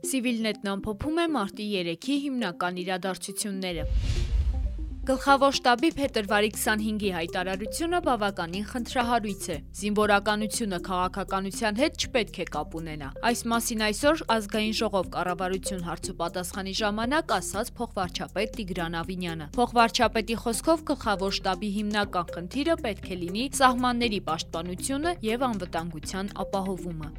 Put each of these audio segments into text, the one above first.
Civilnet-ն ամփոփում է մարտի 3-ի հիմնական իրադարձությունները։ Գլխավոր շտաբի փետրվարի 25-ի հայտարարությունը բավականին խնդրահարույց է։ Զինվորականությունը քաղաքականության հետ չպետք է կապ ունենա։ Այս մասին այսօր ազգային ժողով կառավարություն հարցուպատասխանի ժամանակ ասաց փոխվարչապետ Տիգրան Ավինյանը։ Փոխվարչապետի խոսքով գլխավոր շտաբի հիմնական խնդիրը պետք է լինի սահմանների պաշտպանությունը եւ անվտանգության ապահովումը։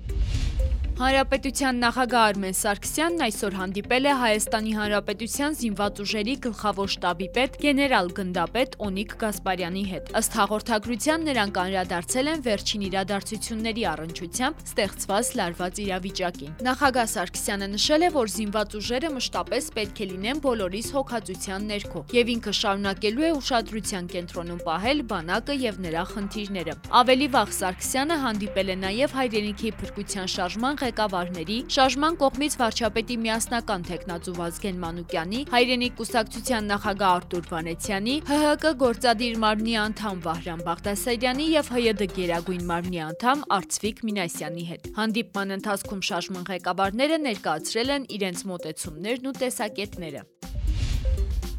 Հանրապետության նախագահ Արմեն Սարգսյանն այսօր հանդիպել է Հայաստանի Հանրապետության զինված ուժերի գլխավոր շտաբի պետ գեներալ գնդապետ Օնիկ Գասպարյանի հետ։ Ըստ հաղորդագրության նրանք անդրադարձել են վերջին իրադարձությունների առնչությամբ ստեղծված լարված իրավիճակին։ Նախագահ Սարգսյանը նշել է, որ զինված ուժերը մշտապես պետք է լինեն բոլորիս հոգացության ներքո, եւ ինքը շարունակելու է ուշադրության կենտրոնում պահել բանակը եւ նրա խնդիրները։ Ավելի վաղ Սարգսյանը հանդիպել է նաեւ հայրենիքի փրկության շարժման ղեկավարների, շարժման կողմից վարչապետի միասնական տեխնացու Վազգեն Մանուկյանի, հայրենիք կուսակցության նախագահ Արտուր Վանեցյանի, ՀՀԿ գործադիր մարմնի անդամ Վահրամ Բաղդասարյանի եւ ՀՅԴ Գերագույն մարմնի անդամ Արծվիկ Մինասյանի հետ։ Հանդիպման ընթացքում շարժման ղեկավարները ներկայացրել են իրենց մոտեցումներն ու տեսակետները։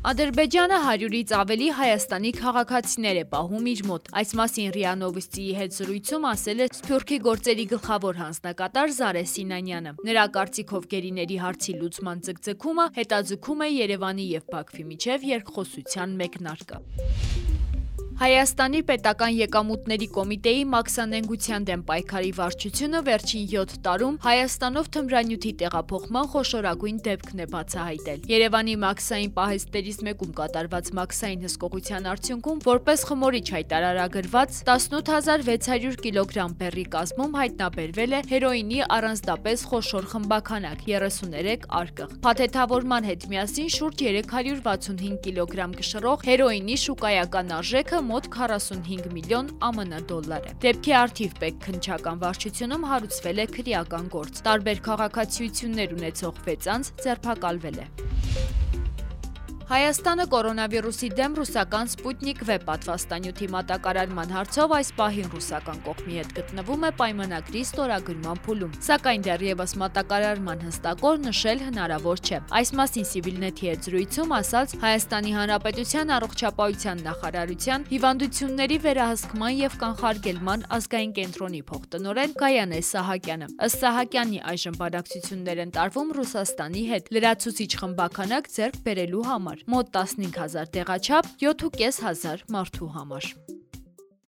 Ադրբեջանը 100-ից ավելի Հայաստանի քաղաքացիներ է պահում իր մոտ։ Այս մասին ՌԻԱ Նովոստիի հետ զրույցում ասել է Սփյուռքի գործերի գլխավոր հանձնակատար Զարե Սինանյանը։ Նրա կարծիքով գերիների հարցի լուծման ձգձգումը հետաձգում է Երևանի եւ Բաքվի միջև երկխոսության մեկնարկը։ Հայաստանի պետական եկամուտների կոմիտեի մաքսանենգության դեմ պայքարի վարչությունը վերջին 7 տարում Հայաստանով թմրանյութի տեղափոխման խոշորագույն դեպքն է բացահայտել։ Երևանի մաքսային պահեստներից մեկում կատարված մաքսային հսկողության արդյունքում որպես խմորիչ հայտարարագրված 18600 կիլոգրամ բեռի կազմում հայտնաբերվել է հերոինի առանձնապես խոշոր խմբականակ 33 արկղ։ Փաթեթավորման հետ միասին շուրջ 365 կիլոգրամ կշռող հերոինի շուկայական արժեքը մոտ 45 միլիոն ԱՄՆ դոլար է։ Դեպքի արդիվ պետք քնչական վարչությունում հարուցվել է քրեական գործ։ Տարբեր քաղաքացիություններ ունեցող 6 անձ ձերբակալվել է։ Հայաստանը կորոնավիրուսի դեմ ռուսական Սպուտնիկ V պատվաստանյութի մատակարարման հարցով այս պահին ռուսական կողմի հետ գտնվում է պայմանագրի ստորագրման փուլում, սակայն դեռևս մատակարարման հստակ օր նշել հնարավոր չէ։ Այս մասին Civilnet-ի հետ զրույցում ասաց Հայաստանի Հանրապետության առողջապահության նախարարության հիվանդությունների վերահսկման եւ կանխարգելման ազգային կենտրոնի փոխտնօրեն Գայանե Սահակյանը։ Ըստ Սահակյանի այժմ բանակցություններ են տարվում Ռուսաստանի հետ լրացուցիչ խմբականակ ձեռք բերելու համար մոտ 15000 տեղաչափ 7500 մարդու համար։